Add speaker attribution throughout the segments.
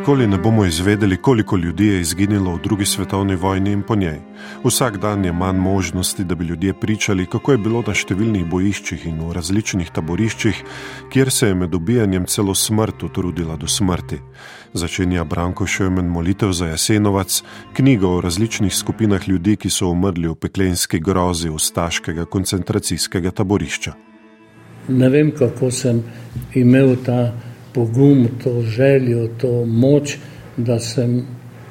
Speaker 1: Nikoli ne bomo izvedeli, koliko ljudi je izginilo v drugi svetovni vojni in po njej. Vsak dan je manj možnosti, da bi ljudje pričali, kako je bilo na številnih bojiščih in v različnih taboriščih, kjer se je med ubijanjem celo smrt utrudila do smrti. Začenja Branko Šemen molitev za Jasenovac, knjigo o različnih skupinah ljudi, ki so umrli v peklenski grozi ustaškega koncentracijskega taborišča.
Speaker 2: Ne vem, kako sem imel ta pogum, to željo, to moč, da sem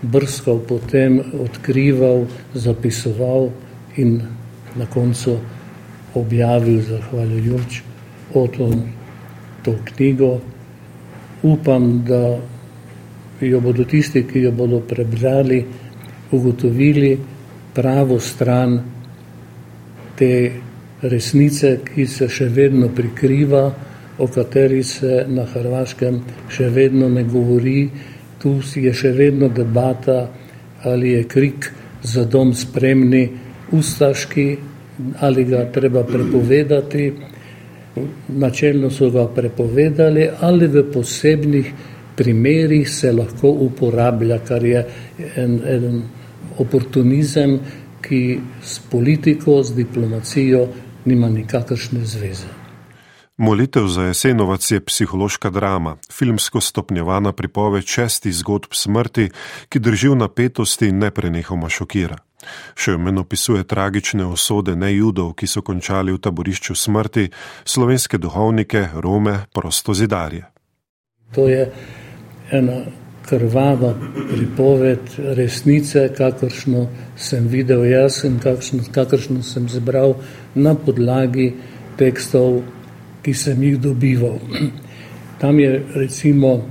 Speaker 2: brskal po tem, odkrival, zapisoval in na koncu objavil, zahvaljujoč otom to knjigo. Upam, da jo bodo tisti, ki jo bodo prebrali, ugotovili pravo stran te resnice, ki se še vedno prikriva o kateri se na Hrvaškem še vedno ne govori. Tu je še vedno debata, ali je krik za dom spremni ustaški, ali ga treba prepovedati. Načelno so ga prepovedali, ali v posebnih primerih se lahko uporablja, kar je en, en oportunizem, ki s politiko, s diplomacijo nima nikakršne zveze.
Speaker 1: Molitev za Jesenovac je psihološka drama, filmsko stopnjevana pripoved šestih zgodb smrti, ki drži v napetosti in neprenehoma šokira. Še omen opisuje tragične osode nejudov, ki so končali v taborišču smrti, slovenske duhovnike, Rome, prostozidarje.
Speaker 2: To je ena krvava pripoved resnice, kakršno sem videl jaz in kakršno sem zbral na podlagi tekstov ki sem jih dobival. Tam je recimo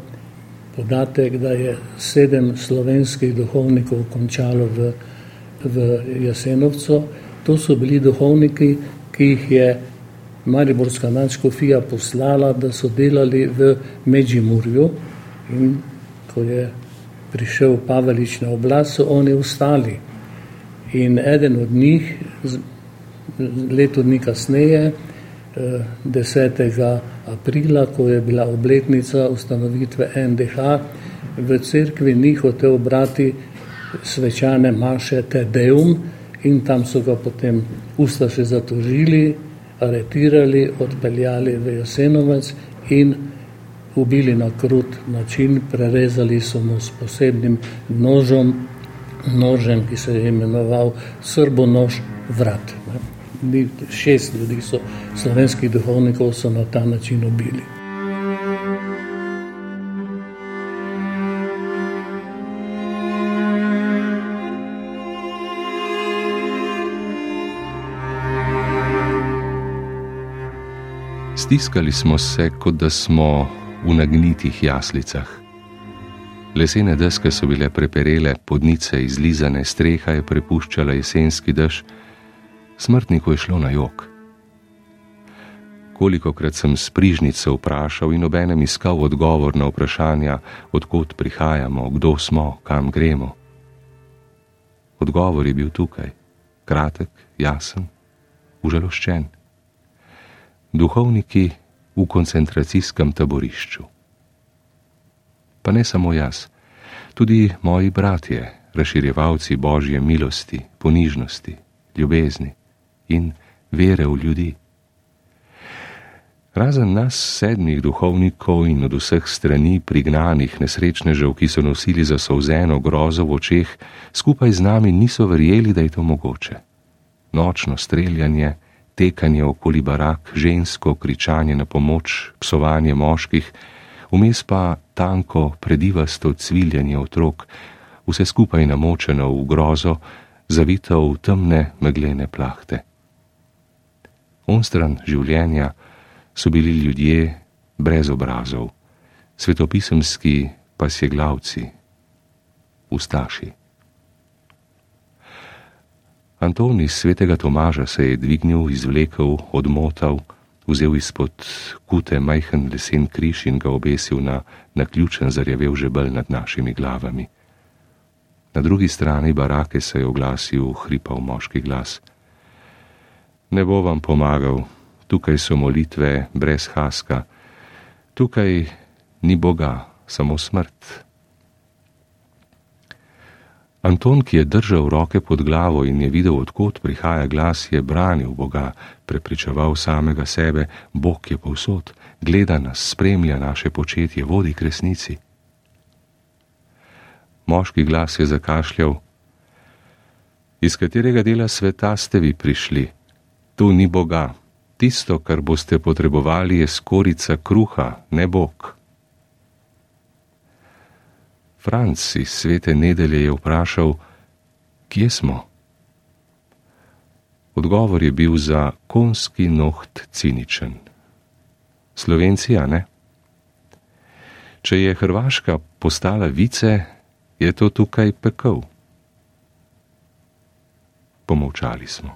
Speaker 2: podatek, da je sedem slovenskih duhovnikov končalo v, v Jasenovcu. To so bili duhovniki, ki jih je Mariborska nadškofija poslala, da so delali v Međimurju in ko je prišel Pavelič na oblast, so oni ustali. In eden od njih, leto dni kasneje, 10. aprila, ko je bila obletnica ustanovitve NDH, v cerkvi ni hotel brati svečane maše Tedeum in tam so ga potem ustaše zatožili, aretirali, odpeljali v Jasenovec in ubili na krut način, prerezali so mu s posebnim nožom, nožem, ki se je imenoval srbonož vrat šest ljudi so slovenskih duhovnikov so na ta način ubili.
Speaker 3: Stiskali smo se, kot da smo v nagnitih jaslicah. Lesene deske so bile preperele, podnice izlizane, streha je prepuščala jesenski dež smrtniku je šlo na jok. Kolikokrat sem s prižnico vprašal in obenem iskal odgovor na vprašanja, odkot prihajamo, kdo smo, kam gremo. Odgovor je bil tukaj, kratek, jasen, užaloščen. Duhovniki v koncentracijskem taborišču. Pa ne samo jaz, tudi moji bratje, razširjevalci božje milosti, ponižnosti, ljubezni in vere v ljudi. Razen nas, sedmih duhovnikov in od vseh strani prignanih nesrečnežev, ki so nosili za sovzeno grozo v očeh, skupaj z nami niso verjeli, da je to mogoče. Nočno streljanje, tekanje okoli barak, žensko kričanje na pomoč, psovanje moških, vmes pa tanko, predivasto cviljanje otrok, vse skupaj namočeno v grozo, zavito v temne meglene plahte onstran življenja so bili ljudje brez obrazov, svetopisemski pa si glavci, ustaši. Antoni iz svetega Tomaža se je dvignil, izvlekel, odmotal, vzel izpod kute majhen lesen križ in ga obesil na naključen zarjavel žebel nad našimi glavami. Na drugi strani barake se je oglasil hripav moški glas ne bo vam pomagal, tukaj so molitve brez haska, tukaj ni Boga, samo smrt, Anton, ki je držal roke pod glavo in je videl, odkot prihaja glas, je branil Boga, prepričeval samega sebe, Bog je povsod, gleda nas, spremlja naše početje, vodi k resnici. Moški glas je zakašljal: Iz katerega dela sveta ste vi prišli? Tu ni Boga. Tisto, kar boste potrebovali, je skorica kruha, ne Bog. Franc iz svete nedelje je vprašal, kje smo? Odgovor je bil za konski noht ciničen. Slovencija ne. Če je Hrvaška postala vice, je to tukaj pekel. Pomovčali smo.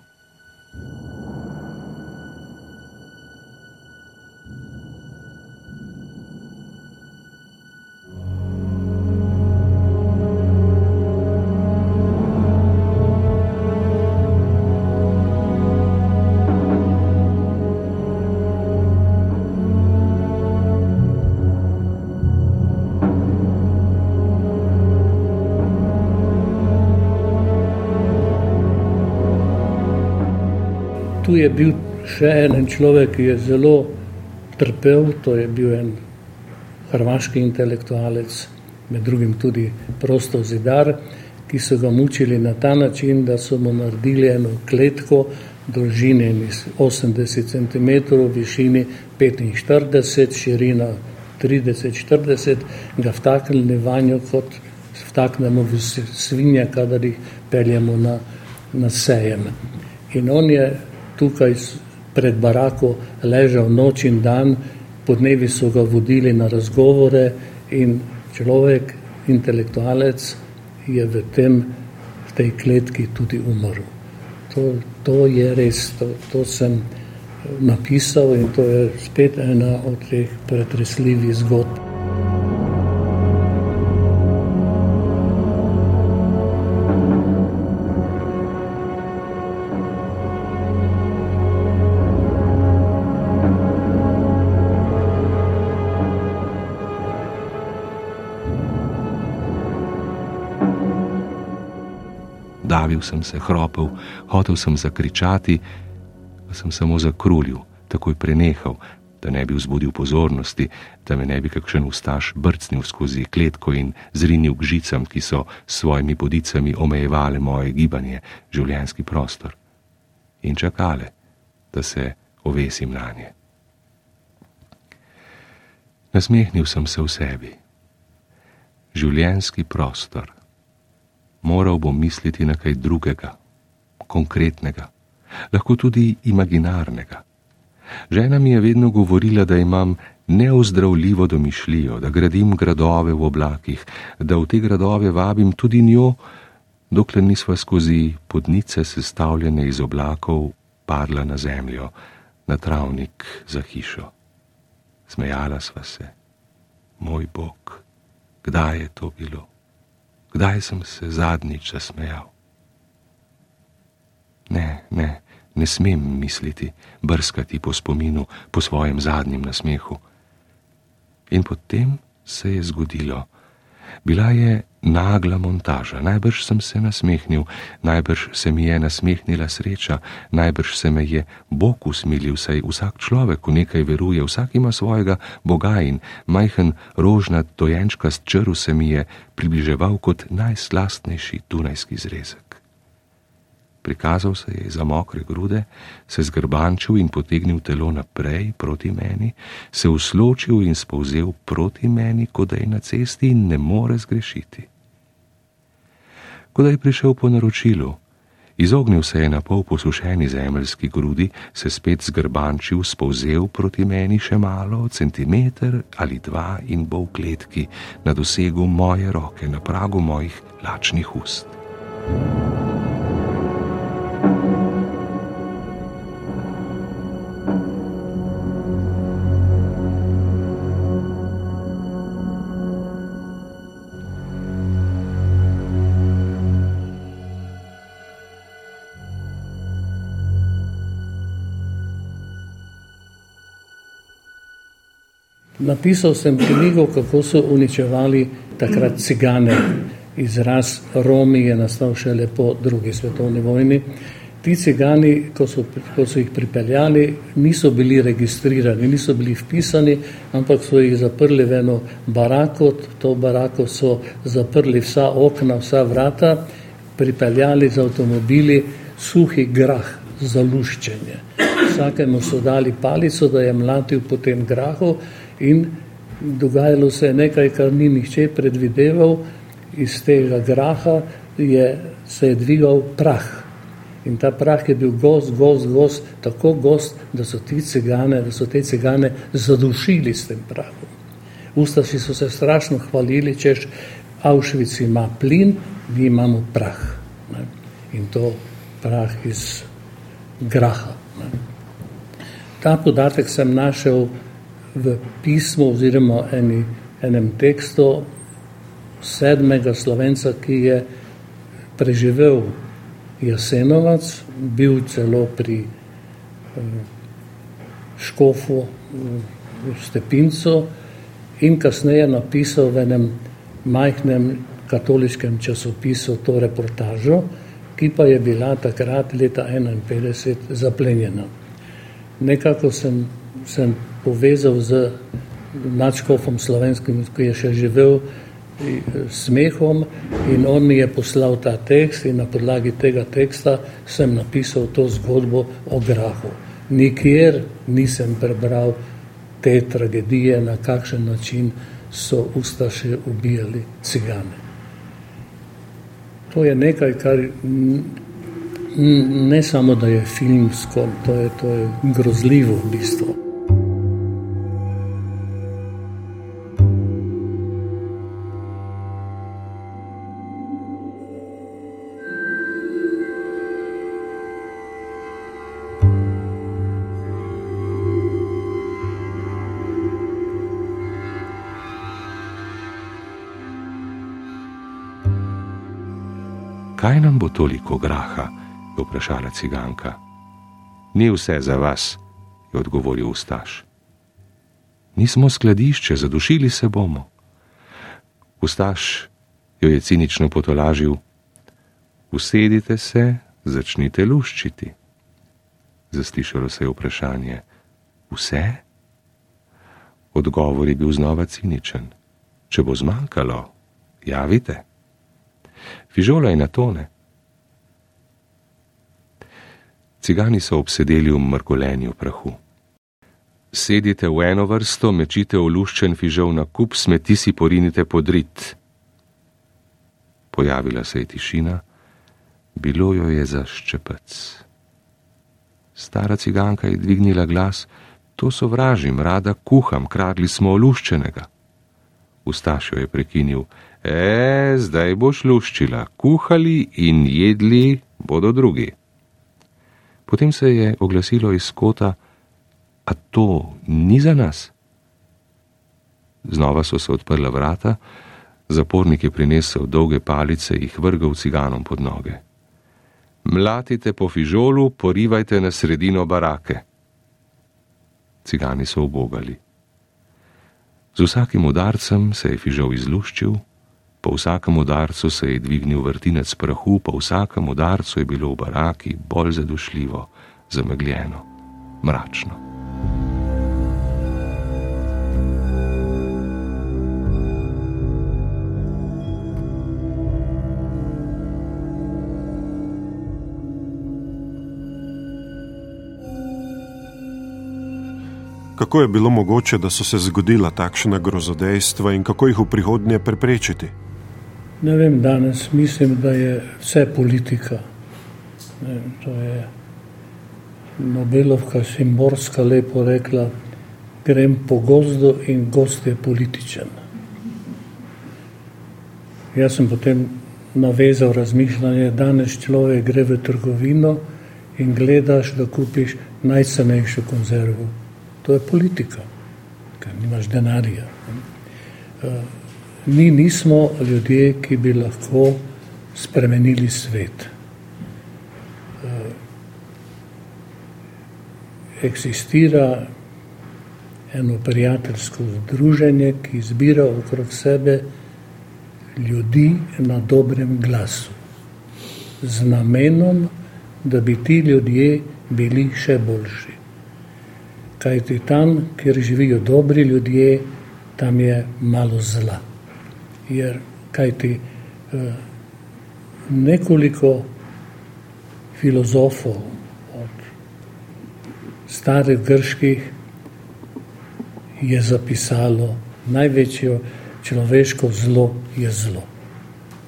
Speaker 2: Je bil še en človek, ki je zelo trpel, to je bil en hrvaški intelektualec, med drugim tudi prosto zidar, ki so ga mučili na ta način, da so mu naredili eno kletko dolžine 80 cm, višini 45, širina 30-40, ga vtaknili vanjo kot vtaknemo svinja, kadar jih peljemo na, na sejem. In on je tukaj pred barako ležal noč in dan, podnevi so ga vodili na razgovore in človek, intelektualec, je v, tem, v tej kletki tudi umrl. To, to je res, to, to sem napisal in to je spet ena od teh pretresljivih zgodb.
Speaker 3: Davil sem se, hropel, hotel sem zakričati, pa sem samo zakrulil, takoj prenehal, da ne bi vzbudil pozornosti, da me ne bi kakšen ustaš brcnil skozi kletko in zrinil k žicam, ki so s svojimi bodicami omejevale moje gibanje, življenski prostor. In čakale, da se ovesim na nje. Nasmehnil sem se v sebi. Življenski prostor moral bom misliti na kaj drugega, konkretnega, lahko tudi imaginarnega. Žena mi je vedno govorila, da imam neozdravljivo domišljijo, da gradim gradove v oblakih, da v te gradove vabim tudi njo, dokler nisva skozi podnice sestavljene iz oblakov padla na zemljo, na travnik za hišo. Smejala sva se. Moj Bog, kdaj je to bilo? Kdaj sem se zadnjič zasmejal. Ne, ne, ne smem misliti, brskati po spominu, po svojem zadnjem nasmehu. In potem se je zgodilo. Bila je nagla montaža, najbrž sem se nasmehnil, najbrž se mi je nasmehnila sreča, najbrž se me je Bog usmilil, saj vsak človek v nekaj veruje, vsak ima svojega Boga in majhen rožnat dojenčkast črv se mi je približeval kot najslastnejši tunajski zrezek prikazal se je za mokre grude, se zgrbančil in potegnil telo naprej proti meni, se usločil in spolzel proti meni, kot da je na cesti in ne more zgrešiti. Ko je prišel po naročilu, izognil se je na pol posušeni zemeljski grudi, se spet zgrbančil, spolzel proti meni še malo, centimeter ali dva in bo v kletki na dosegu moje roke, na pragu mojih lačnih ust. thank you
Speaker 2: Napisal sem knjigo, kako so uničevali takrat cigane. izraz Romi je nastal šele po drugi svetovni vojni. Ti cigani, ko so, ko so jih pripeljali, niso bili registrirani, niso bili vpisani, ampak so jih zaprli v eno barako, to barako so zaprli vsa okna, vsa vrata, pripeljali z avtomobili suhi grah za luščenje. Vsakemu so dali palico, da je mlatil po tem grahu in dogajalo se je nekaj, kar ni nihče predvideval, iz tega graha je, se je dvigal prah. In ta prah je bil gost, gost, gost, tako gost, da so, cigane, da so te cigane zadušili s tem prahom. Ustaši so se strašno hvalili, češ Auschwitz ima plin, mi imamo prah. Ne? In to prah iz graha. Ne? Ta podatek sem našel v pismu oziroma eni, enem tekstu sedmega slovenca, ki je preživel Jasenovac, bil celo pri eh, Škofu v Stepincu in kasneje napisal v enem majhnem katoliškem časopisu to reportažo, ki pa je bila takrat leta 1951 zaplenjena. Nekako sem, sem povezal z nadškofom slovenskim, ki je še živel smehom in on mi je poslal ta tekst in na podlagi tega teksta sem napisal to zgodbo o grahu. Nikjer nisem prebral te tragedije, na kakšen način so ustaše ubijali cigane. To je nekaj, kar ne samo, da je filmsko, to je, to je grozljivo v bistvu.
Speaker 3: Kaj nam bo toliko graha? je vprašala ciganka. Ni vse za vas, je odgovoril Ustaš. Nismo skladišče, zadušili se bomo. Ustaš jo je cinično potolažil. Usedite se, začnite luščiti. Zaslišalo se je vprašanje: Vse? Odgovor je bil znova ciničen. Če bo zmanjkalo, javite fižola in atone. Cigani so obsedeli v mrgolenju prahu. Sedite v eno vrsto, mečite oluščen fižol na kup, smeti si porinite pod rit. Pojavila se je tišina, bilo jo je za ščepec. Stara ciganka je dvignila glas, to sovražim, rada kuham, kradli smo oluščenega. Ustašjo je prekinil, E, zdaj boš luščila, kuhali in jedli bodo drugi. Potem se je oglasilo iz kota, a to ni za nas. Znova so se odprla vrata, zapornik je prinesel dolge palice in jih vrgal ciganom pod noge. Mlatite po fižolu, porivajte na sredino barake. Cigani so obogali. Z vsakim udarcem se je fižol izluščil, Po vsakem udarcu se je dvignil vrtinec prahu, po vsakem udarcu je bilo v baraki bolj zadušljivo, zamegljeno, mračno.
Speaker 1: Kako je bilo mogoče, da so se zgodila takšna grozodejstva in kako jih v prihodnje preprečiti?
Speaker 2: Ne vem, danes mislim, da je vse politika. Ne, to je Nobelovka Simborska lepo rekla, grem po gozdu in gost je političen. Jaz sem potem navezal razmišljanje, danes človek gre v trgovino in gledaš, da kupiš najcenejšo konzervo. To je politika, ker nimaš denarja. Ne mi nismo ljudje, ki bi lahko spremenili svet. Eh, eksistira eno prijateljsko združenje, ki zbira okrog sebe ljudi na dobrem glasu, z namenom, da bi ti ljudje bili še boljši. Kaj ti tam, kjer živijo dobri ljudje, tam je malo zla. Jer kaj ti eh, nekoliko filozofov od starih grških je zapisalo, največjo človeško zlo je zlo.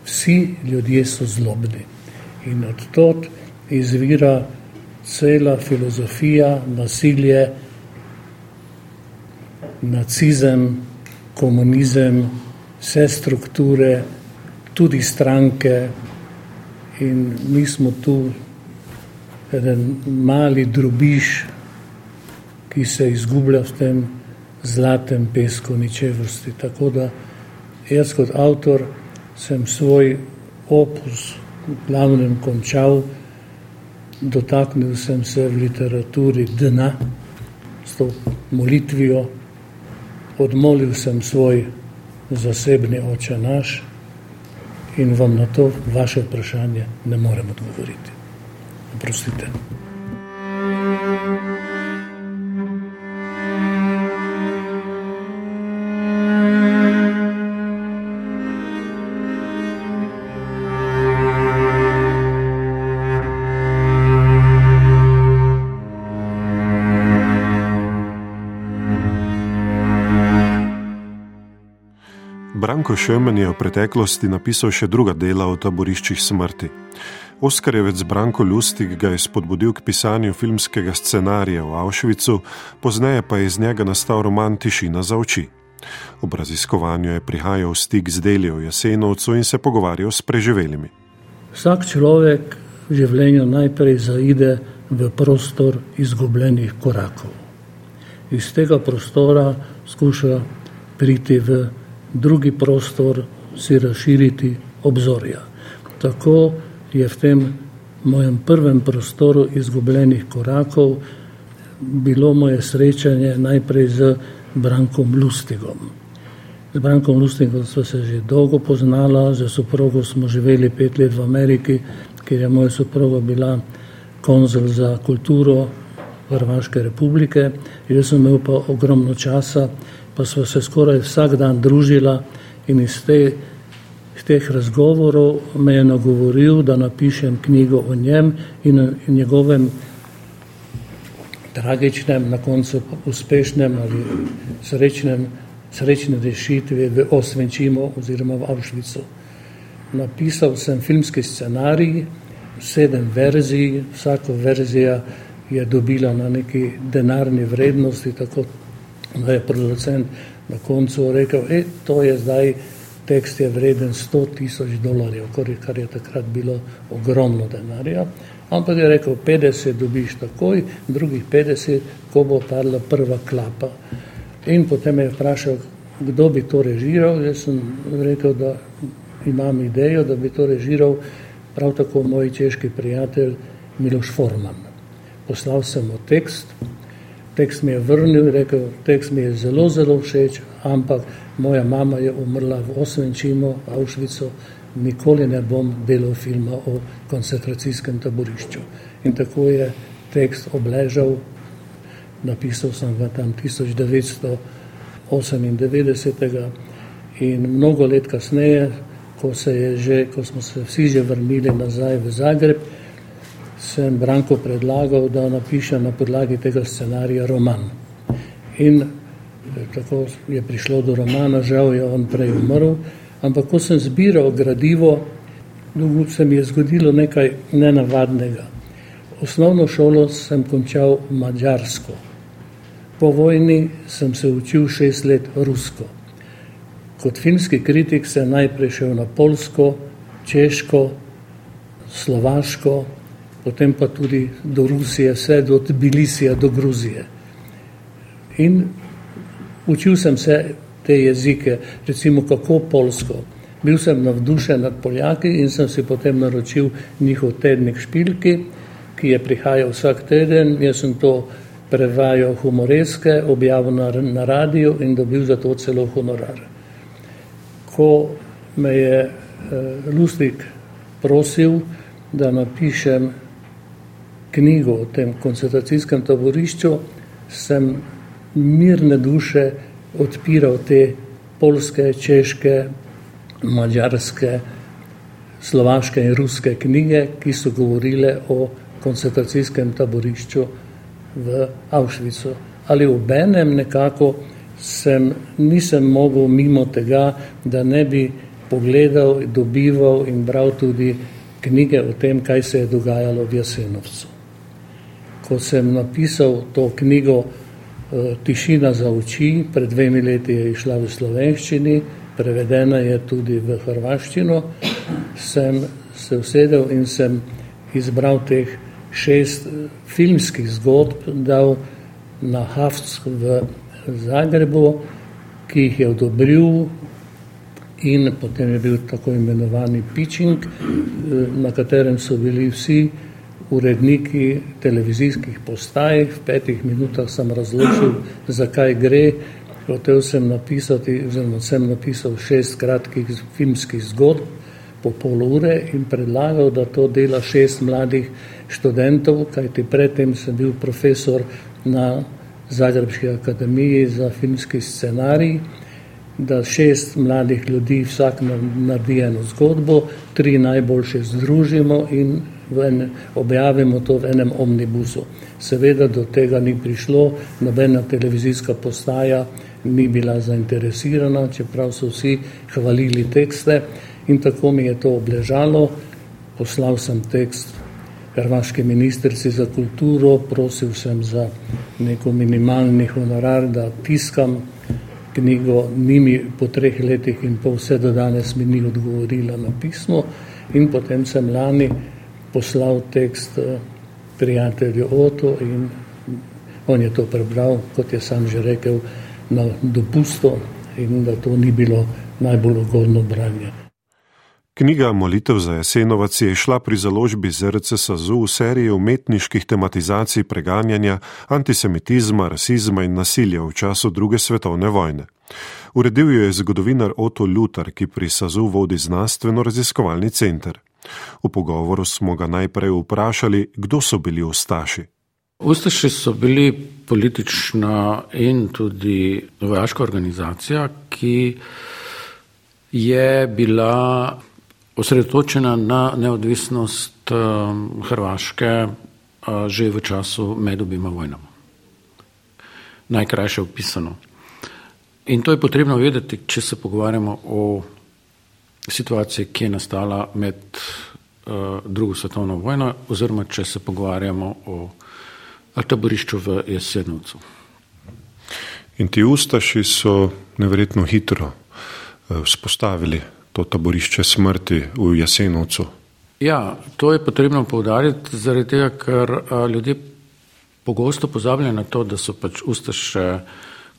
Speaker 2: Vsi ljudje so zlobni in od tod izvira cela filozofija, nasilje, nacizem, komunizem, vse strukture, tudi stranke. In mi smo tu en mali drubiš, ki se izgublja v tem zlatem pesku ničevosti. Tako da jaz kot avtor sem svoj opus v glavnem končal, dotaknil sem se v literaturi dna s to molitvijo, odmolil sem svoj zasebni oče naš in vam na to vaše vprašanje ne morem odgovoriti. Oprostite.
Speaker 1: Šemen je v preteklosti napisal še druga dela o taboriščih smrti. Oskarjevec Branko Lustig ga je spodbudil k pisanju filmskega scenarija v Auschwitzu, pozneje pa je iz njega nastal roman Tišina za oči. Ob raziskovanju je prihajal v stik z deli o Jasenovcu in se pogovarjal s preživelimi.
Speaker 2: Vsak človek v življenju najprej zaide v prostor izgubljenih korakov. Iz tega prostora skuša priti v drugi prostor, si razširiti obzorja. Tako je v tem mojem prvem prostoru izgubljenih korakov bilo moje srečanje najprej z Brankom Lustigom. Z Brankom Lustigom smo se že dolgo poznala, za soprogo smo živeli pet let v Ameriki, kjer je moja soproga bila konzul za kulturo Hrvaške republike. Jaz sem imel pa ogromno časa pa smo se skoraj vsak dan družila in iz, te, iz teh razgovorov me je nagovoril, da napišem knjigo o njem in o njegovem tragičnem, na koncu uspešnem ali srečnem, srečnem rešitvi v Osvenčimu oziroma v Avšvicu. Napisal sem filmski scenarij, sedem verzij, vsaka verzija je dobila na neki denarni vrednosti, tako da je producent na koncu rekel, da e, to je zdaj tekst je vreden 100 tisoč dolarjev, kar je takrat bilo ogromno denarja. Ampak je rekel, 50 dobiš takoj, drugih 50, ko bo padla prva klapa. In potem je vprašal, kdo bi to režiral. Jaz sem rekel, da imam idejo, da bi to režiral prav tako moj češki prijatelj Miloš Forman. Poslal sem mu tekst, tekst mi je vrnil in rekel, tekst mi je zelo, zelo všeč, ampak moja mama je umrla v Osvenčimu, v Auschwitzu, nikoli ne bom delal filma o koncentracijskem taborišču. In tako je tekst obležal, napisal sem ga tam 1998 in mnogo let kasneje, ko, se je že, ko smo se vsi že vrnili nazaj v Zagreb, sem Branko predlagal, da napiše na podlagi tega scenarija roman. In eh, tako je prišlo do romana, žal je on prej umrl, ampak ko sem zbiral gradivo, se mi je zgodilo nekaj nenavadnega. Osnovno šolo sem končal mađarsko. Po vojni sem se učil šest let rusko. Kot filmski kritik sem najprej šel na polsko, češko, slovaško, potem pa tudi do Rusije, vse do Tbilisija, do Gruzije. In učil sem se te jezike, recimo kako polsko. Bil sem navdušen nad Poljaki in sem si potem naročil njihov tednik špilki, ki je prihajal vsak teden. Jaz sem to prevajal humoreske, objavil na, na radiju in dobil za to celo honorar. Ko me je eh, Lustig prosil, da napišem knjigo o tem koncentracijskem taborišču, sem mirne duše odpiral te polske, češke, mađarske, slovaške in ruske knjige, ki so govorile o koncentracijskem taborišču v Avšvicu. Ali v enem nekako sem, nisem mogel mimo tega, da ne bi pogledal, dobival in bral tudi knjige o tem, kaj se je dogajalo v Jasenovcu. Ko sem napisal to knjigo eh, Tišina za oči, pred dvemi leti je išla v slovenščini, prevedena je tudi v hrvaščino, sem se usedel in sem izbral teh šest eh, filmskih zgodb, dal na Havc v Zagrebu, ki jih je odobril in potem je bil tako imenovani pitching, eh, na katerem so bili vsi uredniki televizijskih postaj. V petih minutah sem razložil, zakaj gre. Hotel sem napisati, oziroma sem napisal šest kratkih filmskih zgodb po pol ure in predlagal, da to dela šest mladih študentov, kajti predtem sem bil profesor na Zagrebski akademiji za filmski scenarij da šest mladih ljudi vsak naredi eno zgodbo, tri najboljše združimo in en, objavimo to v enem omnibusu. Seveda do tega ni prišlo, nobena televizijska postaja ni bila zainteresirana, čeprav so vsi hvalili tekste in tako mi je to obležalo. Poslal sem tekst hrvaški ministrici za kulturo, prosil sem za neko minimalni honorar, da tiskam knjigo, ni mi po treh letih in pol vse do danes mi ni odgovorila na pismo in potem sem lani poslal tekst eh, prijatelju Oto in on je to prebral, kot je sam že rekel, na dopusto in da to ni bilo najbolj ugodno branje.
Speaker 1: Knjiga Molitev za Jasenovac je šla pri založbi ZRC SAZU v seriji umetniških tematizacij preganjanja antisemitizma, rasizma in nasilja v času druge svetovne vojne. Uredil jo je zgodovinar Otto Lutar, ki pri SAZU vodi znanstveno raziskovalni center. V pogovoru smo ga najprej vprašali, kdo so bili Ustaši.
Speaker 4: Ustaši so bili politična in tudi vojaška organizacija, ki je bila osredotočena na neodvisnost um, Hrvaške uh, že v času med obima vojnama. Najkrajše opisano. In to je potrebno vedeti, če se pogovarjamo o situaciji, ki je nastala med uh, drugo svetovno vojno, oziroma če se pogovarjamo o taborišču v Jesenovcu.
Speaker 1: In ti ustaši so neverjetno hitro vzpostavili to taborišče smrti v Jasenovcu.
Speaker 4: Ja, to je potrebno povdariti, zaradi tega, ker a, ljudje pogosto pozabljajo na to, da so pač ustaše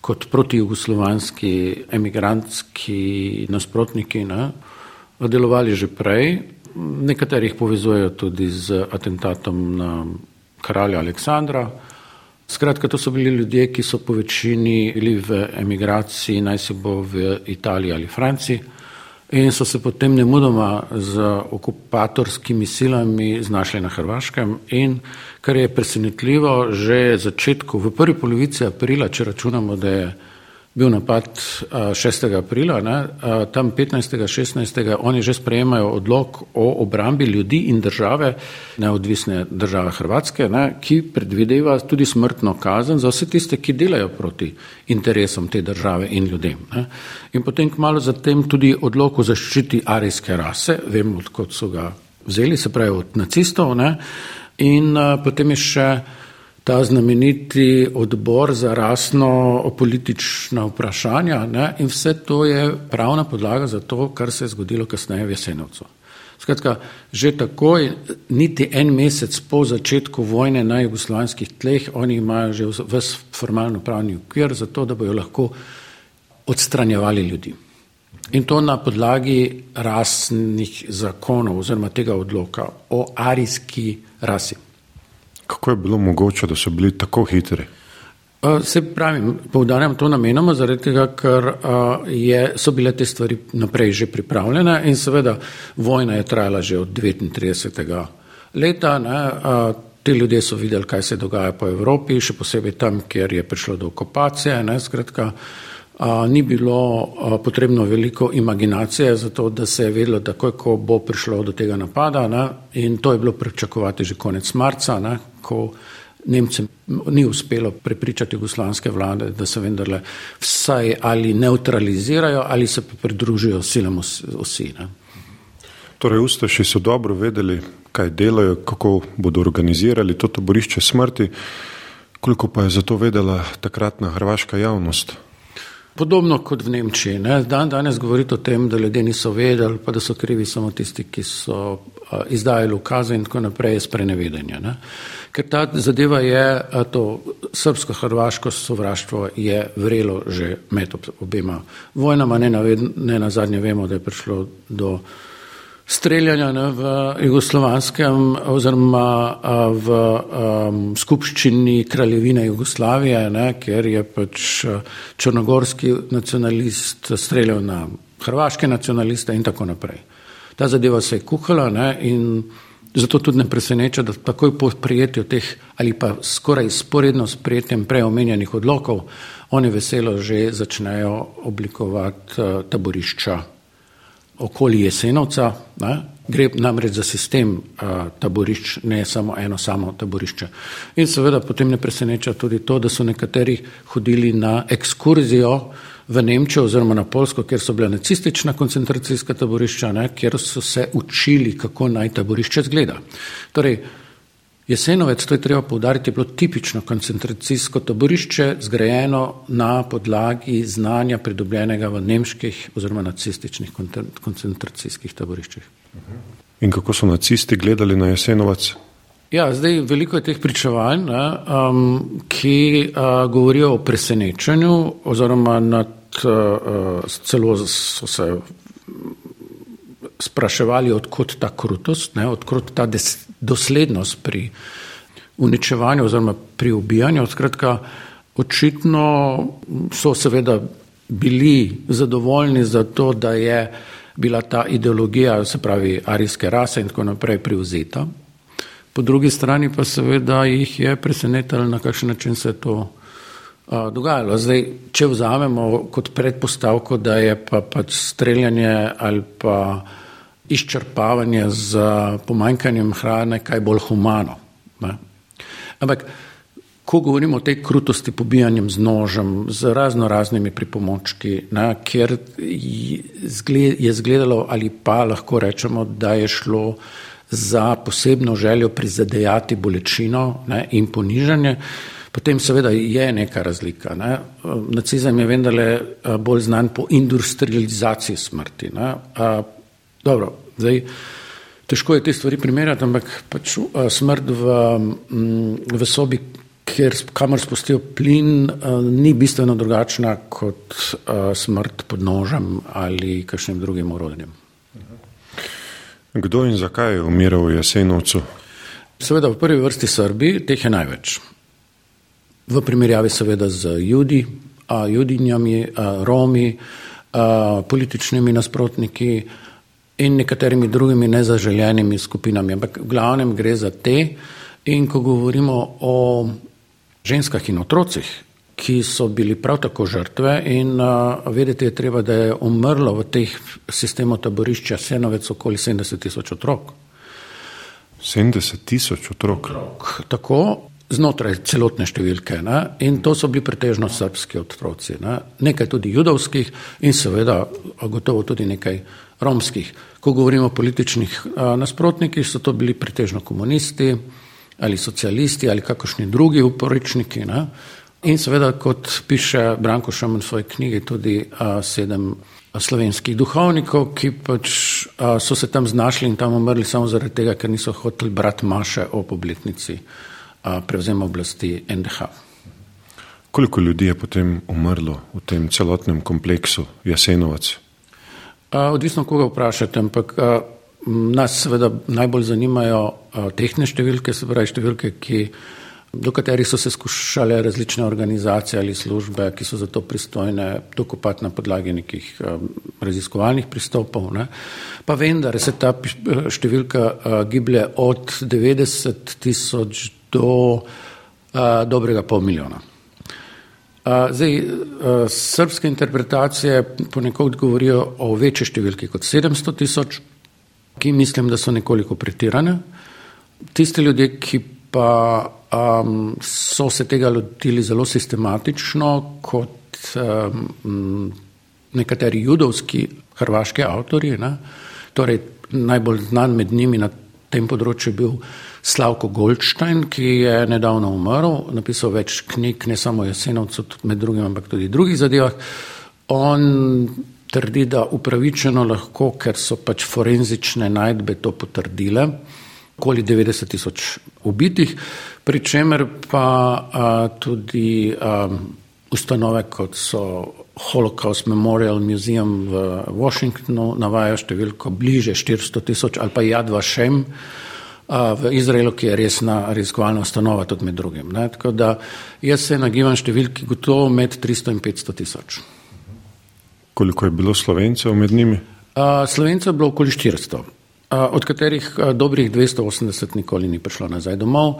Speaker 4: kot protijugoslovanski emigrantski nasprotniki ne, delovali že prej. Nekaterih povezujejo tudi z atentatom na kralja Aleksandra. Skratka, to so bili ljudje, ki so po večini bili v emigraciji, naj se bo v Italiji ali Franciji in so se potem nemudoma z okupatorskimi silami znašli na Hrvaškem. In kar je presenetljivo, že začetku, v prvi polovici aprila, če računamo, da je bil napad 6. aprila, ne, tam 15. 16. oni že sprejemajo odlog o obrambi ljudi in države, neodvisne države Hrvatske, ne, ki predvideva tudi smrtno kazen za vse tiste, ki delajo proti interesom te države in ljudem. Ne. In potem kmalo zatem tudi odlog o zaščiti arijske rase, vemo, odkot so ga vzeli, se pravi od nacistov, ne, in potem je še ta znameniti odbor za rasno politična vprašanja ne? in vse to je pravna podlaga za to, kar se je zgodilo kasneje v Jesenovcu. Skratka, že takoj, niti en mesec po začetku vojne na jugoslovanskih tleh, oni imajo že vse formalno pravni ukvir za to, da bojo lahko odstranjevali ljudi. In to na podlagi rasnih zakonov oziroma tega odloka o arijski rasi.
Speaker 1: Kako je bilo mogoče, da so bili tako hitri?
Speaker 4: Se pravim, povdarjam to namenoma, zaradi tega, ker je, so bile te stvari naprej že pripravljene in seveda vojna je trajala že od 39. leta. Ne, Ti ljudje so videli, kaj se dogaja po Evropi, še posebej tam, kjer je prišlo do okupacije. Ne, skratka, a, ni bilo a, potrebno veliko imaginacije za to, da se je vedelo, da ko bo prišlo do tega napada. Ne, in to je bilo pričakovati že konec marca, ne, ko Nemcem ni uspelo prepričati jugoslanske vlade, da se vendarle vsaj ali neutralizirajo ali se pridružijo silam osi. Ne.
Speaker 1: Torej, Ustaši so dobro vedeli, kaj delajo, kako bodo organizirali to taborišče smrti, koliko pa je za to vedela takratna hrvaška javnost.
Speaker 4: Podobno kot v Nemčiji. Ne? Dan danes govorite o tem, da ljudje niso vedeli, pa da so krivi samo tisti, ki so izdajali ukaze in tako naprej, sprenevedenja. Ne? Ker ta zadeva je, to srbsko-hrvaško sovraštvo je vrelo že med obema vojnama, ne na, ne na zadnje vemo, da je prišlo do streljanja ne, v jugoslovanskem oziroma v um, skupščini kraljevine Jugoslavije, ne, ker je pač črnogorski nacionalist streljal na hrvaške nacionaliste in tako naprej. Ta zadeva se je kuhala ne, in zato tudi ne preseneča, da takoj po prijetju teh ali pa skoraj sporedno s prijetjem preomenjenih odlokov oni veselo že začnejo oblikovati taborišča okoli Jesenovca. Ne? Gre namreč za sistem a, taborišč, ne samo eno samo taborišče. In seveda potem ne preseneča tudi to, da so nekateri hodili na ekskurzijo v Nemčijo oziroma na Polsko, kjer so bila nacistična koncentracijska taborišča, ne? kjer so se učili, kako naj taborišče zgleda. Torej, Jesenovec, to je treba povdariti, je bilo tipično koncentracijsko taborišče, zgrajeno na podlagi znanja pridobljenega v nemških oziroma nacističnih koncentracijskih taboriščih.
Speaker 1: In kako so nacisti gledali na Jesenovac?
Speaker 4: Ja, zdaj veliko je teh pričevanj, ne, um, ki uh, govorijo o presenečenju oziroma nad, uh, celo so se spraševali, odkot ta krutost, ne, odkot ta des, doslednost pri uničevanju oziroma pri ubijanju. Skratka, očitno so seveda bili zadovoljni za to, da je bila ta ideologija, se pravi arijske rase in tako naprej privzeta. Po drugi strani pa seveda jih je presenetilo, na kakšen način se je to a, dogajalo. Zdaj, če vzamemo kot predpostavko, da je pa pač streljanje ali pa izčrpavanje z pomanjkanjem hrane kaj bolj humano. Ne? Ampak, ko govorimo o tej krutosti, pobijanjem z nožem, z razno raznimi pripomočki, ne, kjer je zgledalo ali pa lahko rečemo, da je šlo za posebno željo prizadejati bolečino ne, in ponižanje, potem seveda je neka razlika. Ne. Nacizem je vendarle bolj znan po industrializaciji smrti. Ne. Dobro, zdaj, težko je te stvari primerjati, ampak pač, uh, smrt v, um, v sobi, kjer, kamor spustijo plin, uh, ni bistveno drugačna kot uh, smrt pod nožem ali kakšnim drugim orodjem.
Speaker 1: Kdo in zakaj je umiral v Jasenovcu?
Speaker 4: Seveda v prvi vrsti Srbi, teh je največ. V primerjavi seveda z Judi, a, Judinjami, a, Romi, a, političnimi nasprotniki, in nekaterimi drugimi nezaželjenimi skupinami. Ampak v glavnem gre za te. In ko govorimo o ženskah in otrocih, ki so bili prav tako žrtve, in uh, vedeti je treba, da je umrlo v teh sistemu taborišča Senovec okoli 70 tisoč otrok.
Speaker 1: 70 tisoč otrok.
Speaker 4: otrok. Tako znotraj celotne številke. Ne? In to so bili pretežno srpski otroci. Ne? Nekaj tudi judovskih in seveda gotovo tudi nekaj romskih. Ko govorimo o političnih nasprotnikih, so to bili pretežno komunisti ali socialisti ali kakršni drugi uporičniki. Ne? In seveda, kot piše Branko Šaman v svoji knjigi, tudi a, sedem slovenskih duhovnikov, ki pač a, so se tam znašli in tam umrli samo zaradi tega, ker niso hoteli brati maše o obletnici prevzema oblasti NDH.
Speaker 1: Koliko ljudi je potem umrlo v tem celotnem kompleksu Jasenovac?
Speaker 4: Odvisno, koga vprašate, ampak nas seveda najbolj zanimajo tehne številke, se pravi številke, ki do katerih so se skušale različne organizacije ali službe, ki so za to pristojne, dokopati na podlagi nekih raziskovalnih pristopov. Ne. Pa vendar se ta številka giblje od 90 tisoč do uh, dobrega pol milijona. Zdaj, srpske interpretacije ponekod govorijo o večji številki kot 700 tisoč, ki mislim, da so nekoliko pretirane. Tisti ljudje, ki pa um, so se tega lotili zelo sistematično, kot um, nekateri judovski hrvaški avtori. Ne? Torej, najbolj znan med njimi na tem področju bil Slavko Goldstein, ki je nedavno umrl, napisal več knjig, ne samo o Jesenovcu, med drugim, ampak tudi drugih zadevah. On trdi, da upravičeno lahko, ker so pač forenzične najdbe to potrdile, okoli 90 tisoč ubitih, pri čemer pa a, tudi a, ustanove, kot so Holocaust Memorial Museum v Washingtonu, navajajo številko bliže 400 tisoč ali pa Jad Vašem v Izraelu, ki je resna raziskovalna ustanova, tudi med drugim. Ne? Tako da jaz se nagibam številki gotovo med 300 in 500 tisoč.
Speaker 1: Koliko je bilo slovencev med njimi?
Speaker 4: Slovencev je bilo okoli 400 od katerih dobrih 280 nikoli ni prišlo nazaj domov.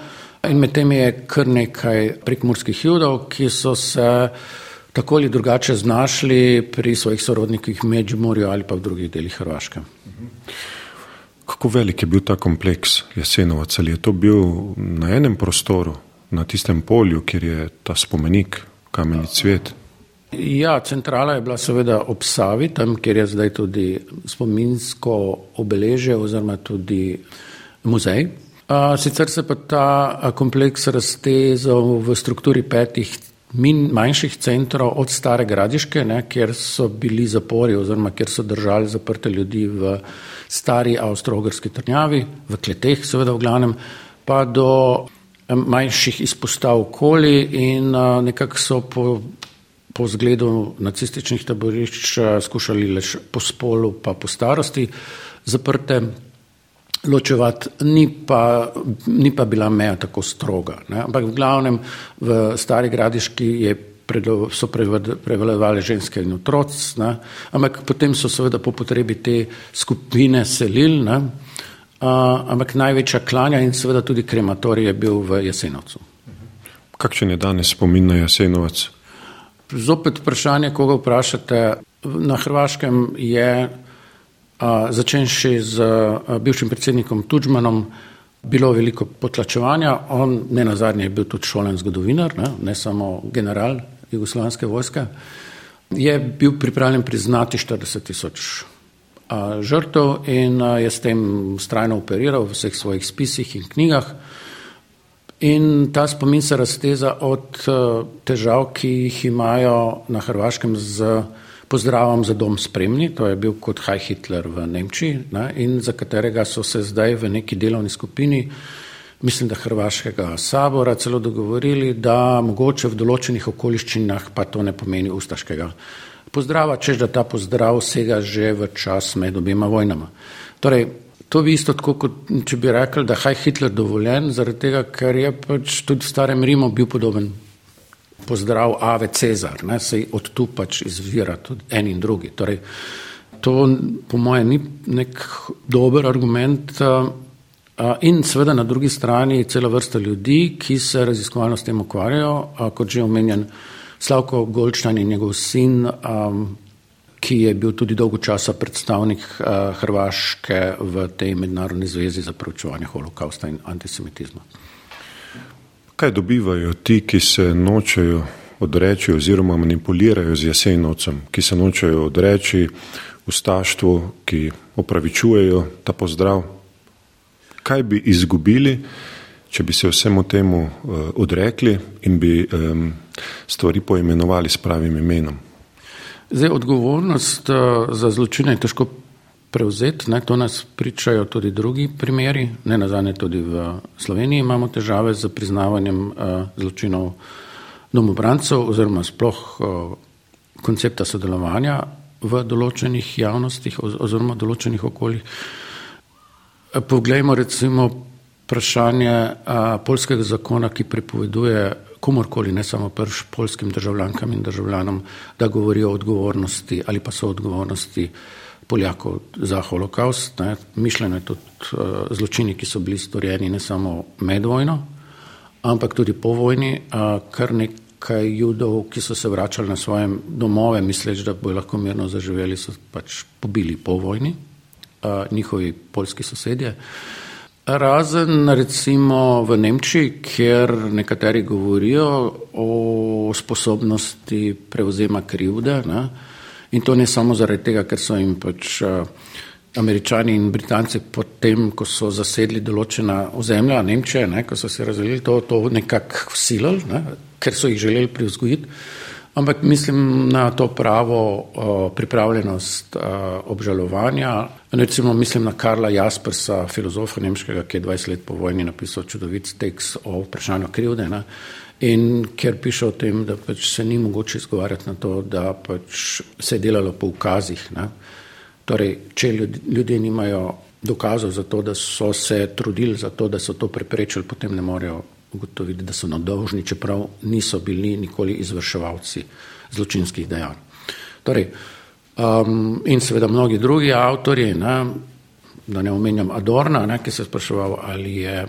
Speaker 4: In med temi je kar nekaj prekmurskih judov, ki so se tako ali drugače znašli pri svojih sorodnikih v Međimurju ali pa v drugih delih Hrvaške.
Speaker 1: Kako velik je bil ta kompleks Jesenovac? Ali je to bil na enem prostoru, na tistem polju, kjer je ta spomenik, kameni cvet?
Speaker 4: Ja, centrala je bila seveda ob Savi, tam, kjer je zdaj tudi spominsko obeležje oziroma tudi muzej. Sicer se pa ta kompleks raztezal v strukturi petih manjših centrov od stare gradiške, ne, kjer so bili zapori oziroma kjer so držali zaprte ljudi v stari avstro-ogrski trnjavi, v kleteh seveda v glavnem, pa do manjših izpostav okoli in nekako so po po zgledu nacističnih taborišč eh, skušali le po spolu, pa po starosti zaprte ločevati, ni pa, ni pa bila meja tako stroga. Ne? Ampak v glavnem v stari gradiški je so prevladovali ženske in otroci, ampak potem so seveda po potrebi te skupine selili, ne? Uh, ampak največja klanja in seveda tudi krematorij je bil v Jesenovcu.
Speaker 1: Kakšen je danes spomin na Jasenovac?
Speaker 4: Zopet vprašanje, koga vprašate. Na Hrvaškem je začenši z bivšim predsednikom Tudžmanom bilo veliko potlačevanja. On ne na zadnje je bil tudi šolen zgodovinar, ne, ne samo general jugoslovanske vojske. Je bil pripravljen priznati 40 tisoč žrtev in je s tem strajno operiral v vseh svojih spisih in knjigah. In ta spomin se razteza od eh, težav, ki jih imajo na Hrvaškem z pozdravom za dom spremni, to je bil kot Haj Hitler v Nemčiji ne, in za katerega so se zdaj v neki delovni skupini, mislim, da Hrvaškega sabora, celo dogovorili, da mogoče v določenih okoliščinah pa to ne pomeni ustaškega pozdrava, čež da ta pozdrav sega že v čas med obima vojnama. Torej, To bi isto tako, kot če bi rekli, da je Hitler dovoljen, zaradi tega, ker je pač tudi v starem Rimu bil podoben pozdrav Ave Cezar, ne, se od tu pač izvira tudi en in drugi. Torej, to po mojem ni nek dober argument in seveda na drugi strani cela vrsta ljudi, ki se raziskovalno s tem ukvarjajo, kot že omenjen Slavko Goldstein in njegov sin, ki je bil tudi dolgo časa predstavnik Hrvaške v tej mednarodni zvezi za preučevanje holokausta in antisemitizma.
Speaker 1: Kaj dobivajo ti, ki se nočejo odreči oziroma manipulirajo z jesenovcem, ki se nočejo odreči ustaštvu, ki opravičujejo ta pozdrav? Kaj bi izgubili, če bi se vsemu temu uh, odrekli in bi stvari poimenovali s pravim imenom?
Speaker 4: Zdaj, odgovornost uh, za zločine je težko prevzeti, ne, to nas pričajo tudi drugi primeri, ne nazadnje tudi v Sloveniji imamo težave z priznavanjem uh, zločinov domobrancev oziroma sploh uh, koncepta sodelovanja v določenih javnostih oziroma določenih okoljih. Poglejmo recimo vprašanje a, polskega zakona, ki prepoveduje komorkoli, ne samo prš polskim državljankam in državljanom, da govorijo o odgovornosti ali pa so odgovornosti Poljakov za holokaust. Ne. Mišljeno je tudi a, zločini, ki so bili storjeni ne samo med vojno, ampak tudi po vojni, a, kar nekaj judov, ki so se vračali na svoje domove, misleč, da bojo lahko mirno zaživeli, so pač pobili po vojni, a, njihovi polski sosedje. Razen recimo v Nemčiji, kjer nekateri govorijo o sposobnosti prevzema krivde. Ne? In to ne samo zaradi tega, ker so jim pač američani in britanci potem, ko so zasedli določena ozemlja Nemčije, ne? ko so se razvili, to, to nekako silili, ne? ker so jih želeli privzgojiti ampak mislim na to pravo uh, pripravljenost uh, obžalovanja. Recimo mislim na Karla Jaspersa, filozofa nemškega, ki je 20 let po vojni napisal čudovit tekst o vprašanju krivde. Ne? In ker piše o tem, da pač se ni mogoče izgovarjati na to, da pač se je delalo po ukazih. Ne? Torej, če ljudje nimajo dokazov za to, da so se trudili za to, da so to preprečili, potem ne morejo ugotovili, da so nadolžni, čeprav niso bili nikoli izvrševalci zločinskih dejanj. Torej, um, in seveda mnogi drugi avtorji, ne, da ne omenjam Adorna, ne, ki se je spraševal, ali je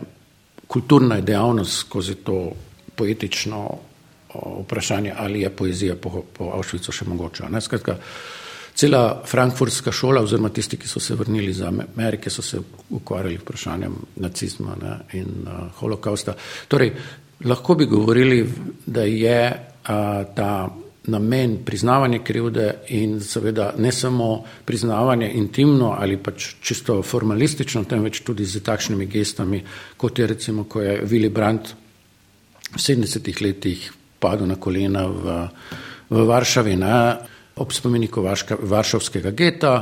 Speaker 4: kulturna dejavnost skozi to poetično vprašanje, ali je poezija po, po Avšvicu še mogoča. Ne, skratka, Cela frankfurtska šola, oziroma tisti, ki so se vrnili iz Amerike, so se ukvarjali vprašanjem nacizma ne, in uh, holokausta. Torej, lahko bi govorili, da je uh, ta namen priznavanje krivde in seveda ne samo priznavanje intimno ali pač čisto formalistično, temveč tudi z takšnimi gestami, kot je recimo, ko je Willy Brandt v 70-ih letih padel na kolena v, v Varšavi. Ne, ob spomeniku Varška, Varšavskega geta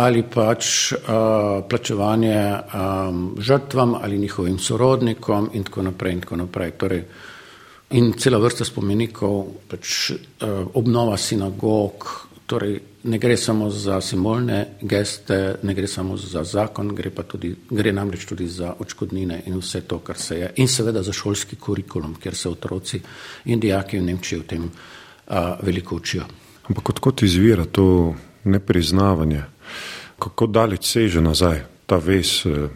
Speaker 4: ali pač uh, plačevanje um, žrtvam ali njihovim sorodnikom in tako naprej. In, tako naprej. Torej, in cela vrsta spomenikov, pač, uh, obnova sinagog, torej ne gre samo za simbolne geste, ne gre samo za zakon, gre, tudi, gre namreč tudi za očkodnine in vse to, kar se je. In seveda za šolski kurikulum, kjer se otroci in dijaki v Nemčiji o tem uh, veliko učijo.
Speaker 1: Ampak odkot izvira to nepriznavanje, kako daleč seže nazaj ta vez eh,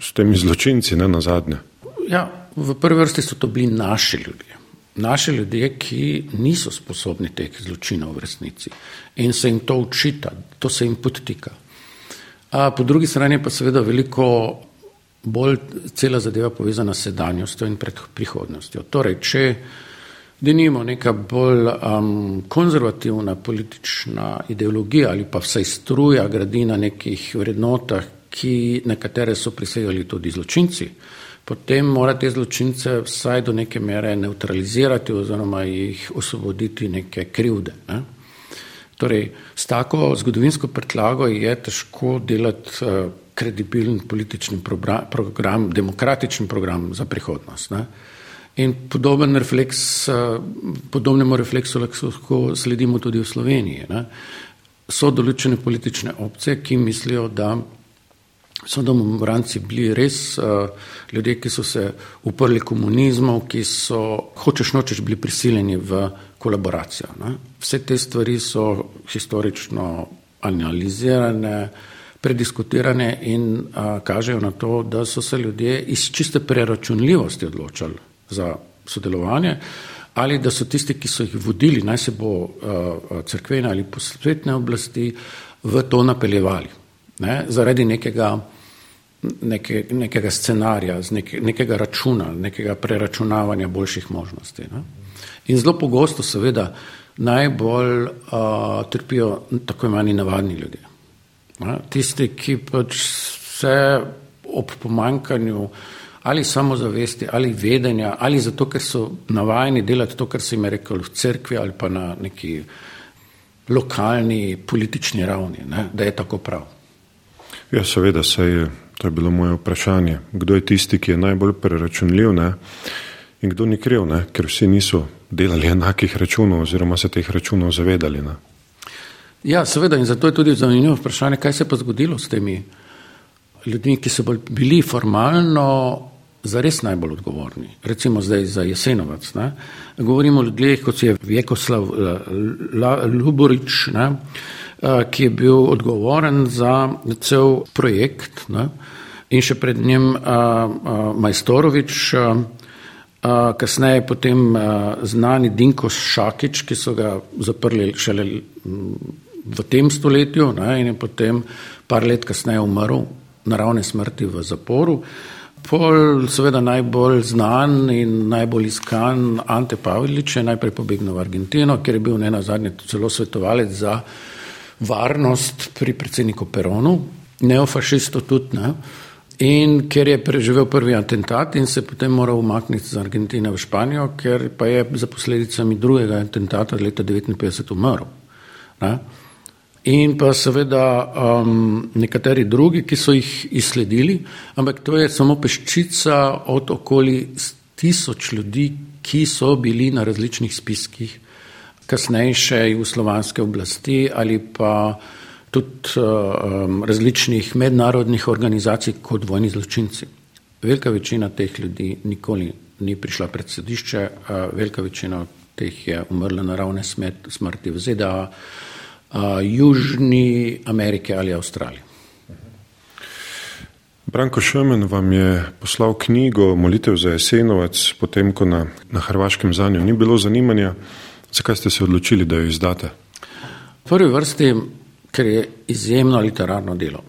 Speaker 1: s temi zločinci, ne na zadnje?
Speaker 4: Ja, v prvi vrsti so to bili naši ljudje. Naši ljudje, ki niso sposobni teh zločinov v resnici in se jim to učita, to se jim podtika. A po drugi strani pa seveda veliko bolj cela zadeva povezana s sedanjostjo in prihodnostjo. Torej, če da nimo neka bolj um, konzervativna politična ideologija ali pa vsaj struja gradi na nekih vrednotah, ki, na katere so prisegali tudi zločinci, potem mora te zločince vsaj do neke mere neutralizirati oziroma jih osvoboditi neke krivde. Ne? Torej, s tako zgodovinsko pretlago je težko delati uh, kredibilen politični program, demokratični program za prihodnost. Ne? In podoben refleks, eh, podobnemu refleksu lahko sledimo tudi v Sloveniji. Ne. So določene politične opcije, ki mislijo, da so domobranci bili res uh, ljudje, ki so se uprli komunizmu, ki so hočeš nočeš bili prisiljeni v kolaboracijo. Ne. Vse te stvari so historično analizirane, prediskutirane in uh, kažejo na to, da so se ljudje iz čiste preračunljivosti odločali za sodelovanje, ali da so tisti, ki so jih vodili, naj se bo uh, crkvene ali posvetne oblasti, v to napeljevali. Ne, zaradi nekega, neke, nekega scenarija, neke, nekega računa, nekega preračunavanja boljših možnosti. Ne. In zelo pogosto, seveda, najbolj uh, trpijo tako imani navadni ljudje. Ne. Tisti, ki pač se ob pomankanju ali samozavesti, ali vedenja, ali zato, ker so navajeni delati to, kar se jim je rekel v cerkvi ali pa na neki lokalni politični ravni, ne, da je tako prav.
Speaker 1: Ja, seveda, se je, to je bilo moje vprašanje. Kdo je tisti, ki je najbolj preračunljiv ne, in kdo ni kriv, ne, ker vsi niso delali enakih računov oziroma se teh računov zavedali. Ne.
Speaker 4: Ja, seveda, in zato je tudi zanimivo vprašanje, kaj se je pa zgodilo s temi ljudmi, ki so bili formalno zares najbolj odgovorni. Recimo zdaj za Jesenovac. Ne? Govorimo o ljudeh, kot je Vjekoslav Luborič, ne? Ki je bil odgovoren za cel projekt ne? in še pred njim Majstorovič, kasneje potem znani Dinko Šakič, ki so ga zaprli šele v tem stoletju ne? in je potem par let kasneje umrl naravne smrti v zaporu. Pol, seveda najbolj znan in najbolj iskan Ante Pavlič je najprej pobegnil v Argentino, ker je bil ne na zadnje celo svetovalec za varnost pri predsedniku Peronu, neofašistu tudi, ne? in ker je preživel prvi atentat in se potem moral umakniti z Argentine v Španijo, ker pa je za posledicami drugega atentata leta 1959 umrl. Ne? in pa seveda um, nekateri drugi, ki so jih izsledili, ampak to je samo peščica od okoli tisoč ljudi, ki so bili na različnih spiskih kasnejše jugoslovanske oblasti ali pa tudi um, različnih mednarodnih organizacij kot vojni zločinci. Velika večina teh ljudi nikoli ni prišla pred sodišče, uh, velika večina teh je umrla naravne smrti v ZDA, Južni Amerike ali Avstralije.
Speaker 1: Branko Šemen vam je poslal knjigo Molitev za Jesenovac, potem ko na, na Hrvaškem za njo ni bilo zanimanja. Zakaj ste se odločili, da jo izdate?
Speaker 4: V prvi vrsti, ker je izjemno literarno delo.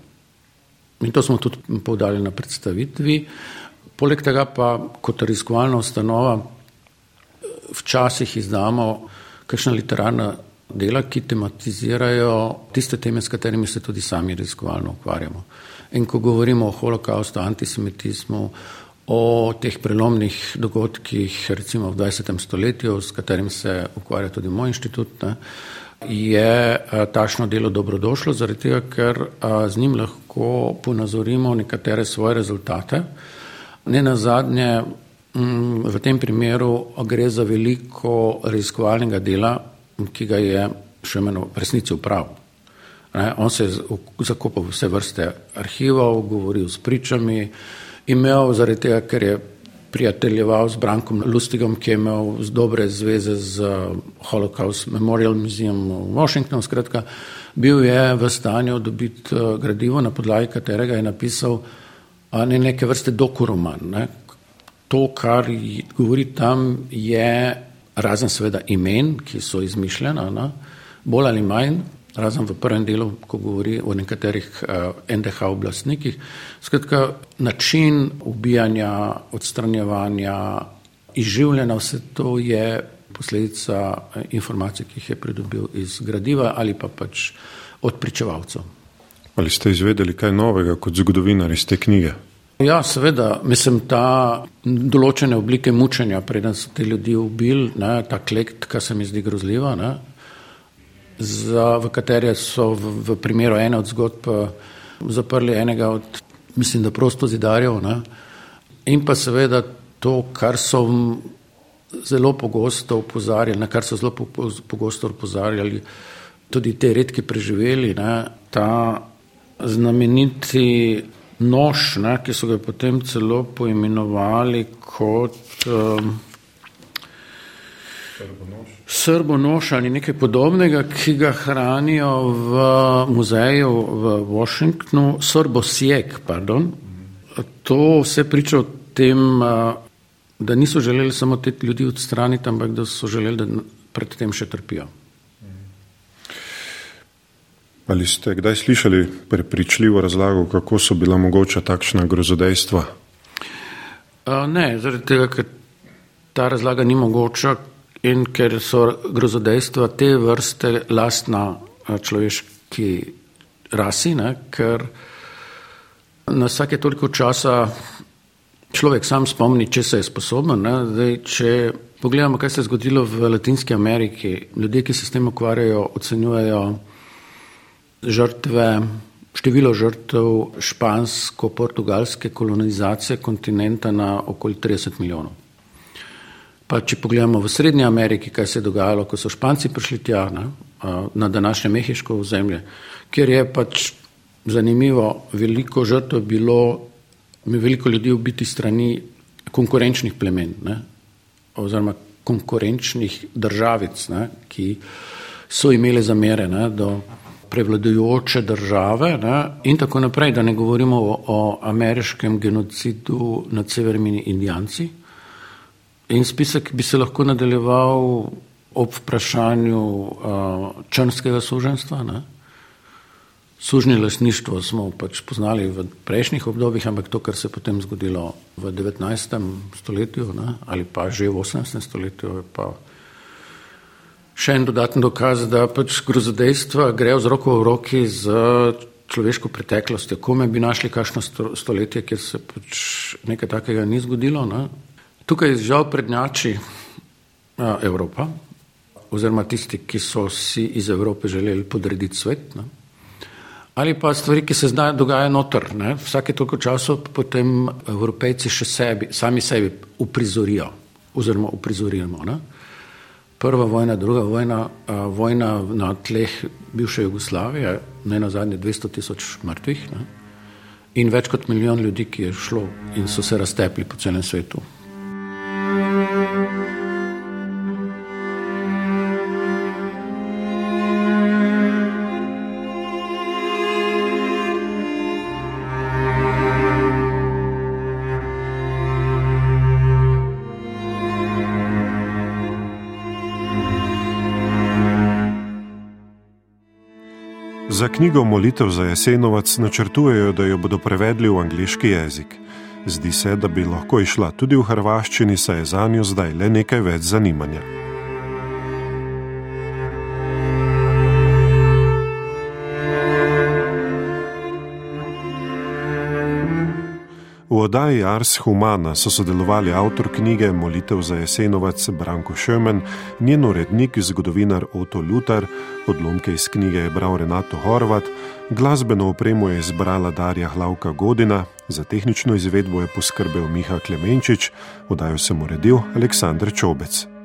Speaker 4: In to smo tudi povdali na predstavitvi. Poleg tega pa kot raziskovalna ustanova včasih izdamo kakšna literarna dela, ki tematizirajo tiste teme, s katerimi se tudi sami raziskovalno ukvarjamo. In ko govorimo o holokaustu, antisemitizmu, o teh prelomnih dogodkih, recimo v 20. stoletju, s katerim se ukvarja tudi moj inštitut, ne, je tašno delo dobrodošlo, zaradi tega, ker z njim lahko ponazorimo nekatere svoje rezultate. Ne na zadnje, v tem primeru gre za veliko raziskovalnega dela, ki ga je še meno v resnici upravil. Ne, on se je zakopal vse vrste arhivov, govoril s pričami, imel zaradi tega, ker je prijateljeval z Brankom Lustigom, ki je imel dobre zveze z Holocaust Memorial Museum v Washingtonu, skratka, bil je v stanju dobiti eh, gradivo, na podlagi katerega je napisal ne neke vrste dokuroman. Ne. To, kar govori tam, je razen seveda imen, ki so izmišljena, na, bolj ali manj, razen v prvem delu, ko govori o nekaterih uh, eh, NDH oblastnikih. Skratka, način ubijanja, odstranjevanja, izživljanja, vse to je posledica eh, informacij, ki jih je pridobil iz gradiva ali pa pač od pričevalcev.
Speaker 1: Ali ste izvedeli kaj novega kot zgodovinar iz te knjige?
Speaker 4: Ja, seveda, mislim, ta določene oblike mučenja, preden so te ljudi ubili, ne, ta klekt, kar se mi zdi grozljiva, ne, za, v katere so v, v primeru ene od zgodb eh, zaprli enega od, mislim, da prosto zidarjev, ne, in pa seveda to, kar so zelo pogosto upozarjali, na kar so zelo pogosto upozarjali tudi te redki preživeli, ne, ta znameniti nož, ne, ki so ga potem celo poimenovali kot um, srbonož ali nekaj podobnega, ki ga hranijo v muzeju v Washingtonu, srbosjek, pardon. To vse priča o tem, da niso želeli samo te ljudi odstraniti, ampak da so želeli, da predtem še trpijo.
Speaker 1: Ali ste kdaj slišali prepričljivo razlago, kako so bila mogoča takšna grozodejstva?
Speaker 4: Ne, zaradi tega, ker ta razlaga ni mogoča in ker so grozodejstva te vrste lastna človeški rasi, ne, ker na vsake toliko časa človek sam spomni, če se je sposoben. Ne, zdaj, če pogledamo, kaj se je zgodilo v Latinski Ameriki, ljudje, ki se s tem ukvarjajo, ocenjujejo, žrtve, število žrtev špansko-portugalske kolonizacije kontinenta na okoli 30 milijonov. Pa če pogledamo v Srednji Ameriki, kaj se je dogajalo, ko so Španci prišli tja ne, na današnje mehiško ozemlje, kjer je pač zanimivo, veliko žrtev bilo, veliko ljudi ubiti strani konkurenčnih plemen, ne? oziroma konkurenčnih državic, ne? ki so imele zamere ne? do prevladujoče države ne? in tako naprej, da ne govorimo o, o ameriškem genocidu nad severnimi indijanci. In spisek bi se lahko nadaljeval ob vprašanju uh, črnskega suženstva. Ne? Sužnje lasništvo smo pač poznali v prejšnjih obdobjih, ampak to, kar se je potem zgodilo v 19. stoletju ne, ali pa že v 18. stoletju, je pa še en dodaten dokaz, da pač grozodejstva grejo z roko v roki z človeško preteklostjo. Kome bi našli kakšno stoletje, kjer se pač nekaj takega ni zgodilo. Ne. Tukaj žal prednjači Evropa, oziroma tisti, ki so si iz Evrope želeli podrediti svet. Ne ali pa stvari, ki se zdaj dogajajo noter. Ne? Vsake toliko časa potem evropejci še sebi, sami sebi uprizorijo oziroma uprizorijamo. Ne? Prva vojna, druga vojna, a, vojna na tleh bivše Jugoslavije, ne na zadnje 200 tisoč mrtvih ne? in več kot milijon ljudi, ki je šlo in so se raztepli po celem svetu.
Speaker 1: Za knjigo Molitev za Jesenovac načrtujejo, da jo bodo prevedli v angliški jezik. Zdi se, da bi lahko išla tudi v hrvaščini, saj je za njo zdaj le nekaj več zanimanja. V oddaji Ars Humana so sodelovali avtor knjige Molitev za Jesenovac Branko Šemen, njen urednik, zgodovinar Oto Lutar, odlomke iz knjige je bral Renato Horvat, glasbeno opremo je izbrala Darja Hlavka Godina, za tehnično izvedbo je poskrbel Miha Klemenčič, oddajo sem uredil Aleksandr Čobec.